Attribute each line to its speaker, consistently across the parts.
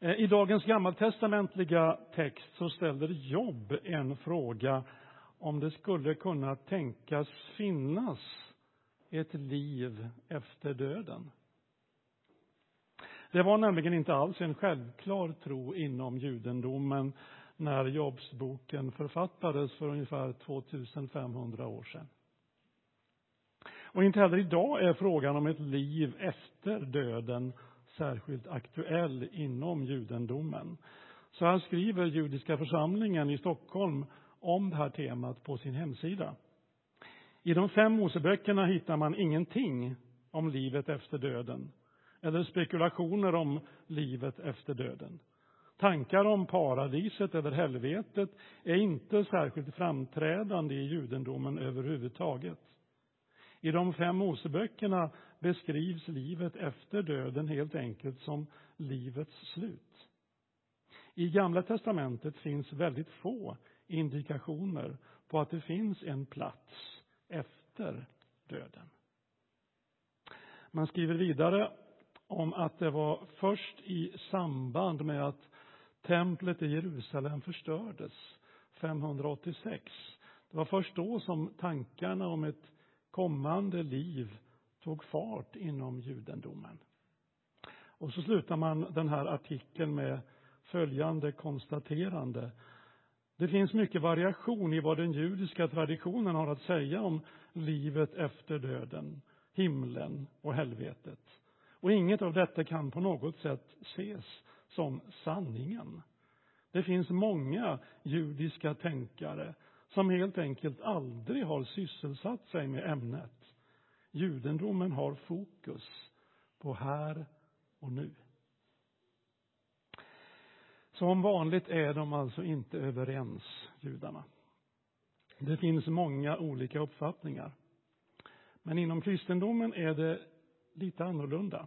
Speaker 1: Eh, I dagens gammaltestamentliga text så ställer Jobb en fråga om det skulle kunna tänkas finnas ett liv efter döden. Det var nämligen inte alls en självklar tro inom judendomen när Jobsboken författades för ungefär 2500 år sedan. Och inte heller idag är frågan om ett liv efter döden särskilt aktuell inom judendomen. Så här skriver Judiska församlingen i Stockholm om det här temat på sin hemsida. I de fem Moseböckerna hittar man ingenting om livet efter döden eller spekulationer om livet efter döden. Tankar om paradiset eller helvetet är inte särskilt framträdande i judendomen överhuvudtaget. I de fem Moseböckerna beskrivs livet efter döden helt enkelt som livets slut. I Gamla testamentet finns väldigt få indikationer på att det finns en plats efter döden. Man skriver vidare om att det var först i samband med att templet i Jerusalem förstördes 586. Det var först då som tankarna om ett kommande liv tog fart inom judendomen. Och så slutar man den här artikeln med följande konstaterande. Det finns mycket variation i vad den judiska traditionen har att säga om livet efter döden, himlen och helvetet. Och inget av detta kan på något sätt ses som sanningen. Det finns många judiska tänkare som helt enkelt aldrig har sysselsatt sig med ämnet. Judendomen har fokus på här och nu. Som vanligt är de alltså inte överens, judarna. Det finns många olika uppfattningar. Men inom kristendomen är det lite annorlunda.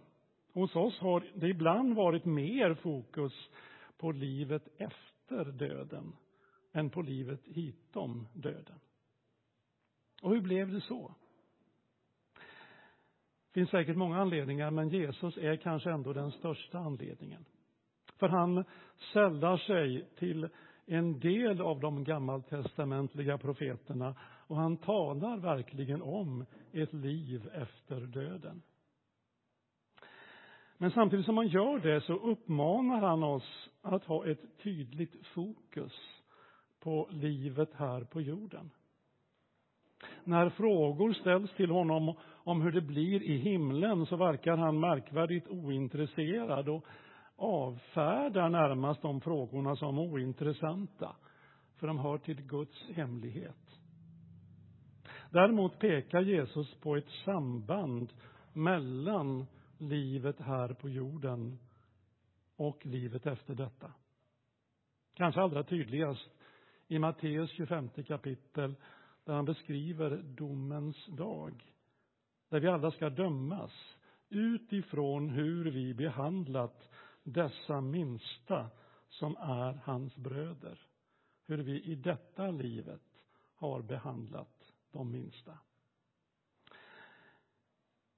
Speaker 1: Hos oss har det ibland varit mer fokus på livet efter döden än på livet hitom döden. Och hur blev det så? Det finns säkert många anledningar, men Jesus är kanske ändå den största anledningen. För han sällar sig till en del av de gammaltestamentliga profeterna och han talar verkligen om ett liv efter döden. Men samtidigt som han gör det så uppmanar han oss att ha ett tydligt fokus på livet här på jorden. När frågor ställs till honom om hur det blir i himlen så verkar han märkvärdigt ointresserad och avfärdar närmast de frågorna som ointressanta, för de hör till Guds hemlighet. Däremot pekar Jesus på ett samband mellan livet här på jorden och livet efter detta. Kanske allra tydligast i Matteus 25 kapitel där han beskriver domens dag. Där vi alla ska dömas utifrån hur vi behandlat dessa minsta som är hans bröder. Hur vi i detta livet har behandlat de minsta.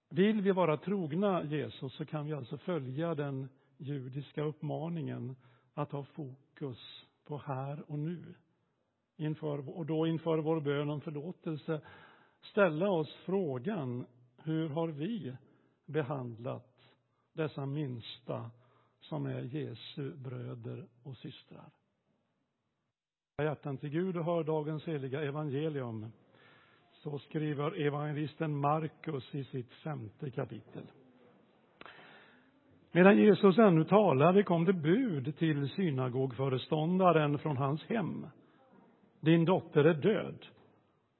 Speaker 1: Vill vi vara trogna Jesus så kan vi alltså följa den judiska uppmaningen att ha fokus på här och nu. Inför, och då inför vår bön om förlåtelse ställa oss frågan hur har vi behandlat dessa minsta som är Jesu bröder och systrar? Hjärtan till Gud och hör dagens heliga evangelium. Så skriver evangelisten Markus i sitt femte kapitel. Medan Jesus ännu talade kom det bud till synagogföreståndaren från hans hem. Din dotter är död.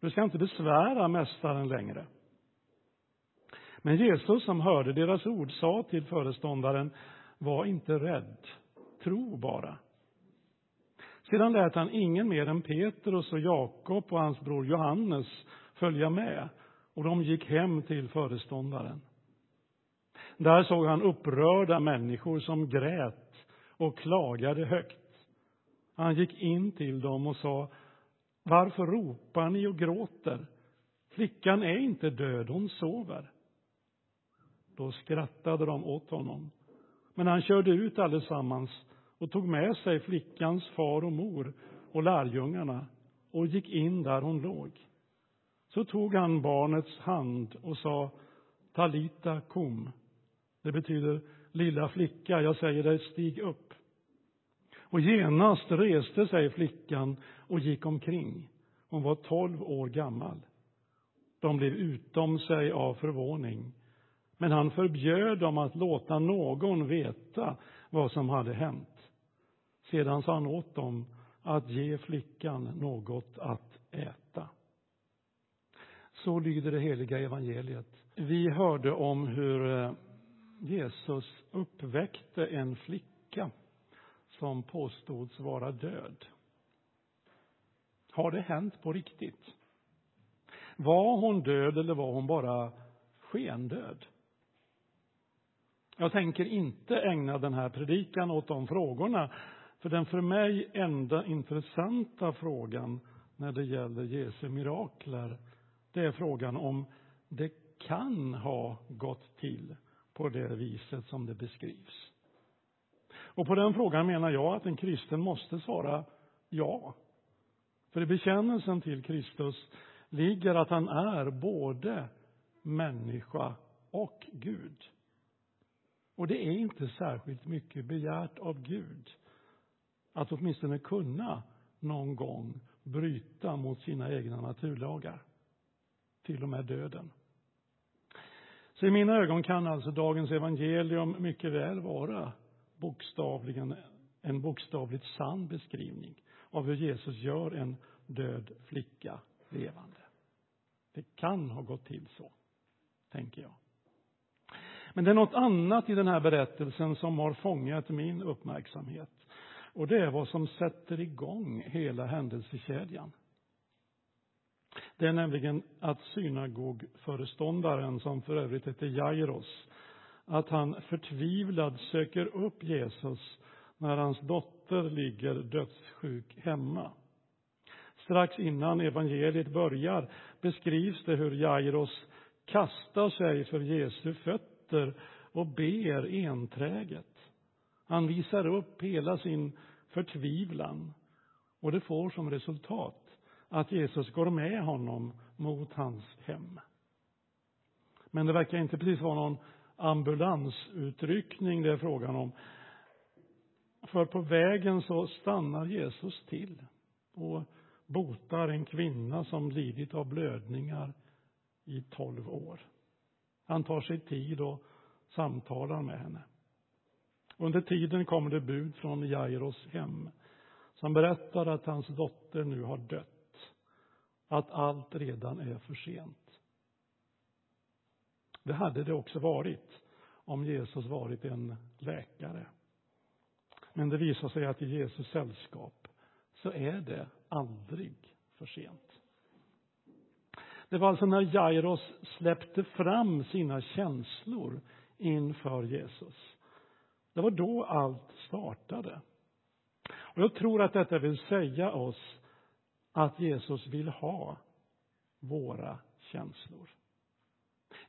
Speaker 1: Du ska inte besvära mästaren längre. Men Jesus, som hörde deras ord, sa till föreståndaren, var inte rädd, tro bara. Sedan lät han ingen mer än Petrus och Jakob och hans bror Johannes följa med och de gick hem till föreståndaren. Där såg han upprörda människor som grät och klagade högt. Han gick in till dem och sa, varför ropar ni och gråter? Flickan är inte död, hon sover. Då skrattade de åt honom. Men han körde ut allesammans och tog med sig flickans far och mor och lärjungarna och gick in där hon låg. Så tog han barnets hand och sa Talita kom. Det betyder lilla flicka, jag säger dig, stig upp. Och genast reste sig flickan och gick omkring. Hon var tolv år gammal. De blev utom sig av förvåning. Men han förbjöd dem att låta någon veta vad som hade hänt. Sedan sa han åt dem att ge flickan något att äta. Så lyder det heliga evangeliet. Vi hörde om hur eh, Jesus uppväckte en flicka som påstods vara död. Har det hänt på riktigt? Var hon död eller var hon bara skendöd? Jag tänker inte ägna den här predikan åt de frågorna, för den för mig enda intressanta frågan när det gäller Jesu mirakler, det är frågan om det kan ha gått till på det viset som det beskrivs. Och på den frågan menar jag att en kristen måste svara ja. För i bekännelsen till Kristus ligger att han är både människa och Gud. Och det är inte särskilt mycket begärt av Gud att åtminstone kunna någon gång bryta mot sina egna naturlagar, till och med döden. Så i mina ögon kan alltså dagens evangelium mycket väl vara bokstavligen en bokstavligt sann beskrivning av hur Jesus gör en död flicka levande. Det kan ha gått till så, tänker jag. Men det är något annat i den här berättelsen som har fångat min uppmärksamhet. Och det är vad som sätter igång hela händelsekedjan. Det är nämligen att synagogföreståndaren, som för övrigt heter Jairos, att han förtvivlad söker upp Jesus när hans dotter ligger dödssjuk hemma. Strax innan evangeliet börjar beskrivs det hur Jairus kastar sig för Jesu fötter och ber enträget. Han visar upp hela sin förtvivlan och det får som resultat att Jesus går med honom mot hans hem. Men det verkar inte precis vara någon ambulansutryckning det är frågan om. För på vägen så stannar Jesus till och botar en kvinna som lidit av blödningar i tolv år. Han tar sig tid och samtalar med henne. Under tiden kommer det bud från Jairos hem som berättar att hans dotter nu har dött. Att allt redan är för sent. Det hade det också varit om Jesus varit en läkare. Men det visar sig att i Jesus sällskap så är det aldrig för sent. Det var alltså när Jairos släppte fram sina känslor inför Jesus. Det var då allt startade. Och jag tror att detta vill säga oss att Jesus vill ha våra känslor.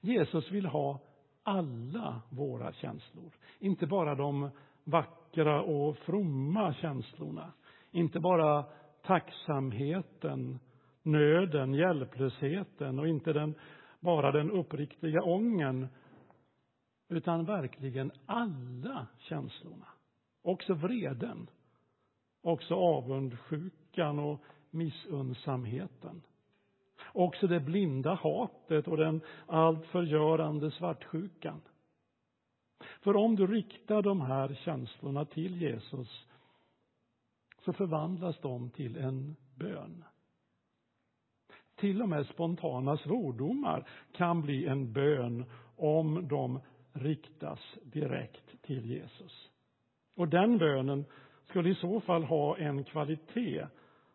Speaker 1: Jesus vill ha alla våra känslor, inte bara de vackra och fromma känslorna, inte bara tacksamheten, nöden, hjälplösheten och inte den, bara den uppriktiga ången, utan verkligen alla känslorna. Också vreden, också avundsjukan och missunnsamheten. Också det blinda hatet och den allt förgörande svartsjukan. För om du riktar de här känslorna till Jesus så förvandlas de till en bön. Till och med spontana svordomar kan bli en bön om de riktas direkt till Jesus. Och den bönen skulle i så fall ha en kvalitet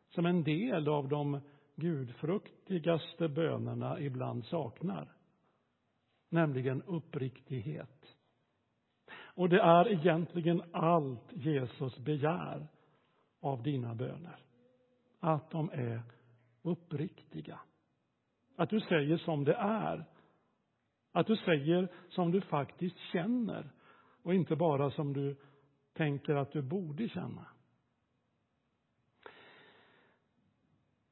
Speaker 1: som en del av de gudfruktigaste bönerna ibland saknar. Nämligen uppriktighet. Och det är egentligen allt Jesus begär av dina böner. Att de är uppriktiga. Att du säger som det är. Att du säger som du faktiskt känner. och inte bara som du tänker att du borde känna.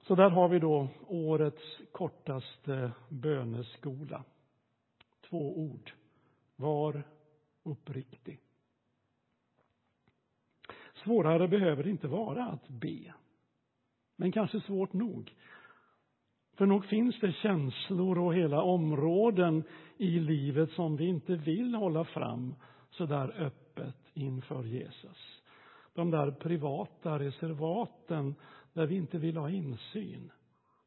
Speaker 1: Så där har vi då årets kortaste böneskola. Två ord. Var uppriktig. Svårare behöver det inte vara att be. Men kanske svårt nog. För nog finns det känslor och hela områden i livet som vi inte vill hålla fram så där öppet inför Jesus. De där privata reservaten där vi inte vill ha insyn.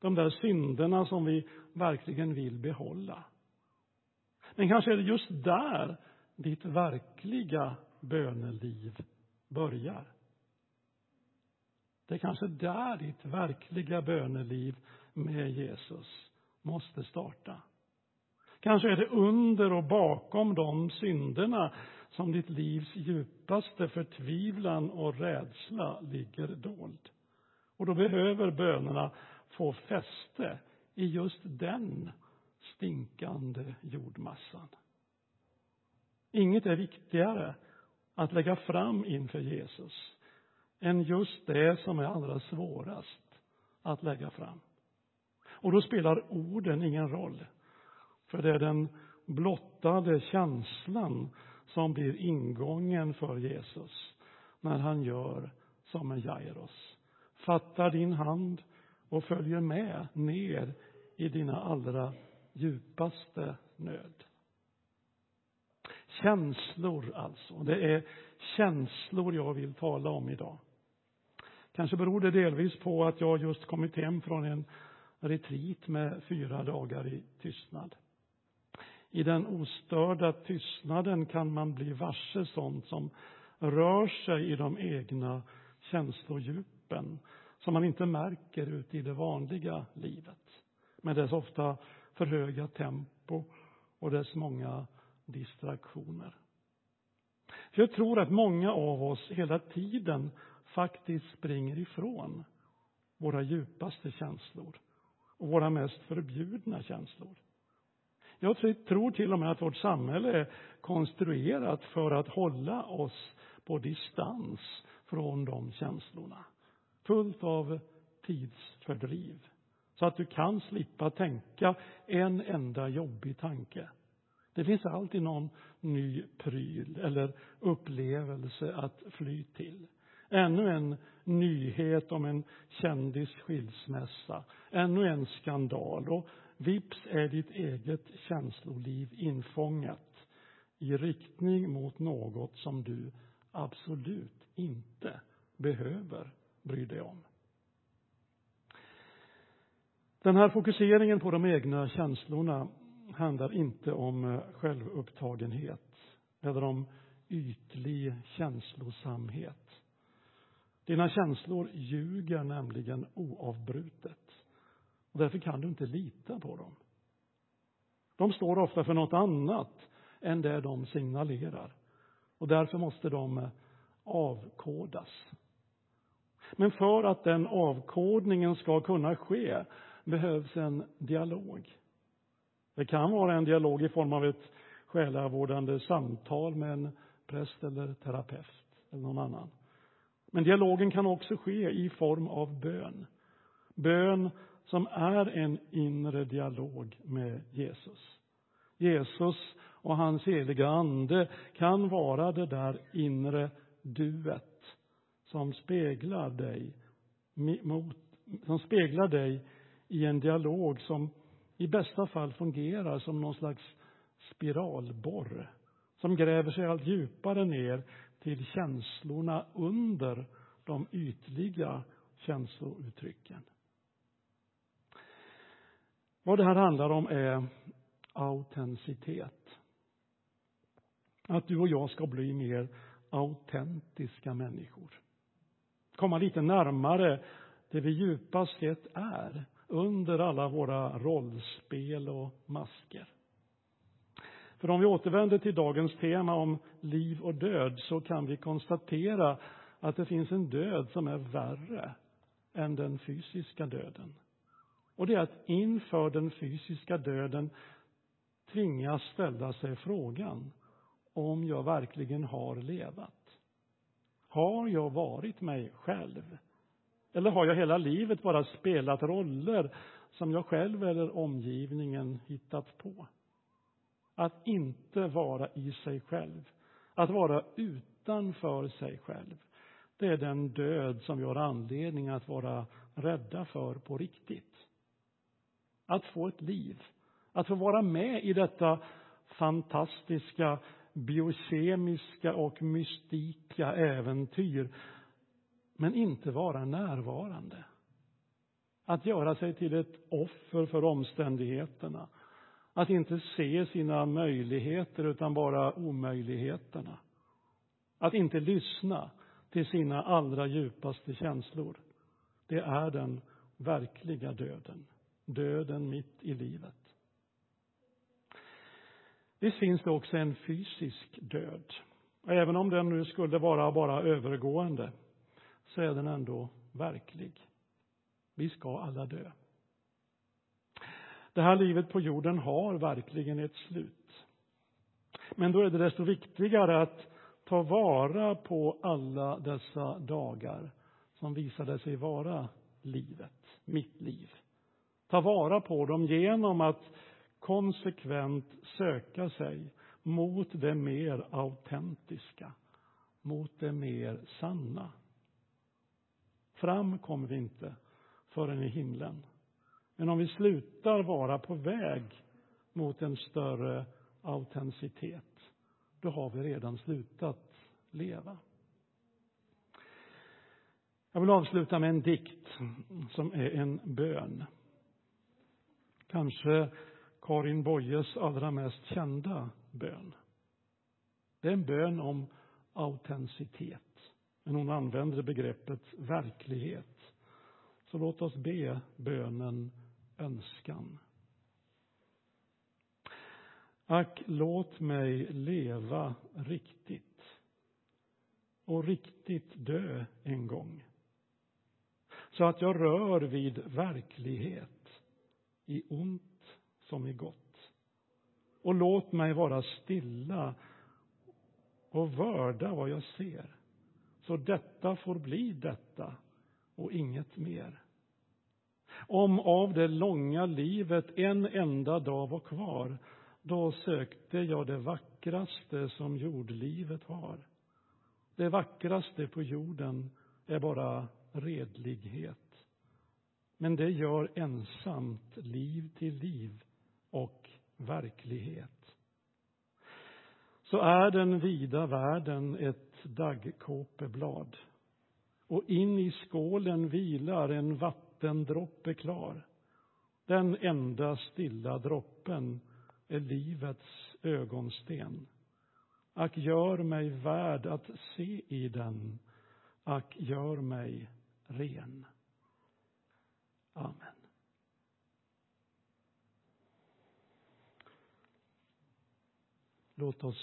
Speaker 1: De där synderna som vi verkligen vill behålla. Men kanske är det just där ditt verkliga böneliv börjar. Det är kanske där ditt verkliga böneliv med Jesus måste starta. Kanske är det under och bakom de synderna som ditt livs djupaste förtvivlan och rädsla ligger dold. Och då behöver bönerna få fäste i just den stinkande jordmassan. Inget är viktigare att lägga fram inför Jesus än just det som är allra svårast att lägga fram. Och då spelar orden ingen roll. För det är den blottade känslan som blir ingången för Jesus när han gör som en Jairus. Fattar din hand och följer med ner i dina allra djupaste nöd. Känslor alltså. Det är känslor jag vill tala om idag. Kanske beror det delvis på att jag just kommit hem från en retreat med fyra dagar i tystnad. I den ostörda tystnaden kan man bli varse sånt som rör sig i de egna känslodjupen som man inte märker ute i det vanliga livet med dess ofta för höga tempo och dess många distraktioner. För jag tror att många av oss hela tiden faktiskt springer ifrån våra djupaste känslor och våra mest förbjudna känslor. Jag tror till och med att vårt samhälle är konstruerat för att hålla oss på distans från de känslorna. Fullt av tidsfördriv. Så att du kan slippa tänka en enda jobbig tanke. Det finns alltid någon ny pryl eller upplevelse att fly till. Ännu en nyhet om en kändis skilsmässa. Ännu en skandal. Och vips är ditt eget känsloliv infångat i riktning mot något som du absolut inte behöver bryr dig om. Den här fokuseringen på de egna känslorna handlar inte om eh, självupptagenhet eller om ytlig känslosamhet. Dina känslor ljuger nämligen oavbrutet. Och därför kan du inte lita på dem. De står ofta för något annat än det de signalerar. Och därför måste de eh, avkodas. Men för att den avkodningen ska kunna ske behövs en dialog. Det kan vara en dialog i form av ett själavårdande samtal med en präst eller terapeut eller någon annan. Men dialogen kan också ske i form av bön. Bön som är en inre dialog med Jesus. Jesus och hans heliga ande kan vara det där inre duet som speglar dig mot, som speglar dig i en dialog som i bästa fall fungerar som någon slags spiralborr som gräver sig allt djupare ner till känslorna under de ytliga känslouttrycken. Vad det här handlar om är autenticitet. Att du och jag ska bli mer autentiska människor. Komma lite närmare det vi djupast sett är under alla våra rollspel och masker. För om vi återvänder till dagens tema om liv och död så kan vi konstatera att det finns en död som är värre än den fysiska döden. Och det är att inför den fysiska döden tvingas ställa sig frågan om jag verkligen har levat. Har jag varit mig själv? Eller har jag hela livet bara spelat roller som jag själv eller omgivningen hittat på? Att inte vara i sig själv, att vara utanför sig själv, det är den död som vi har anledning att vara rädda för på riktigt. Att få ett liv, att få vara med i detta fantastiska biokemiska och mystika äventyr, men inte vara närvarande. Att göra sig till ett offer för omständigheterna. Att inte se sina möjligheter utan bara omöjligheterna. Att inte lyssna till sina allra djupaste känslor. Det är den verkliga döden. Döden mitt i livet. Visst finns det också en fysisk död. Även om den nu skulle vara bara övergående så är den ändå verklig. Vi ska alla dö. Det här livet på jorden har verkligen ett slut. Men då är det desto viktigare att ta vara på alla dessa dagar som visade sig vara livet, mitt liv. Ta vara på dem genom att konsekvent söka sig mot det mer autentiska, mot det mer sanna. Fram kommer vi inte förrän i himlen. Men om vi slutar vara på väg mot en större autenticitet, då har vi redan slutat leva. Jag vill avsluta med en dikt som är en bön. Kanske Karin Boyes allra mest kända bön. Det är en bön om autenticitet, men hon använder begreppet verklighet. Så låt oss be bönen önskan. Ack, låt mig leva riktigt och riktigt dö en gång. Så att jag rör vid verklighet i ont som i gott. Och låt mig vara stilla och vörda vad jag ser. Så detta får bli detta och inget mer. Om av det långa livet en enda dag var kvar, då sökte jag det vackraste som jordlivet har. Det vackraste på jorden är bara redlighet. Men det gör ensamt liv till liv och verklighet. Så är den vida världen ett daggkåpeblad och in i skålen vilar en vattendroppe klar. Den enda stilla droppen är livets ögonsten. Ack, gör mig värd att se i den. Ack, gör mig ren. Amen. Låt oss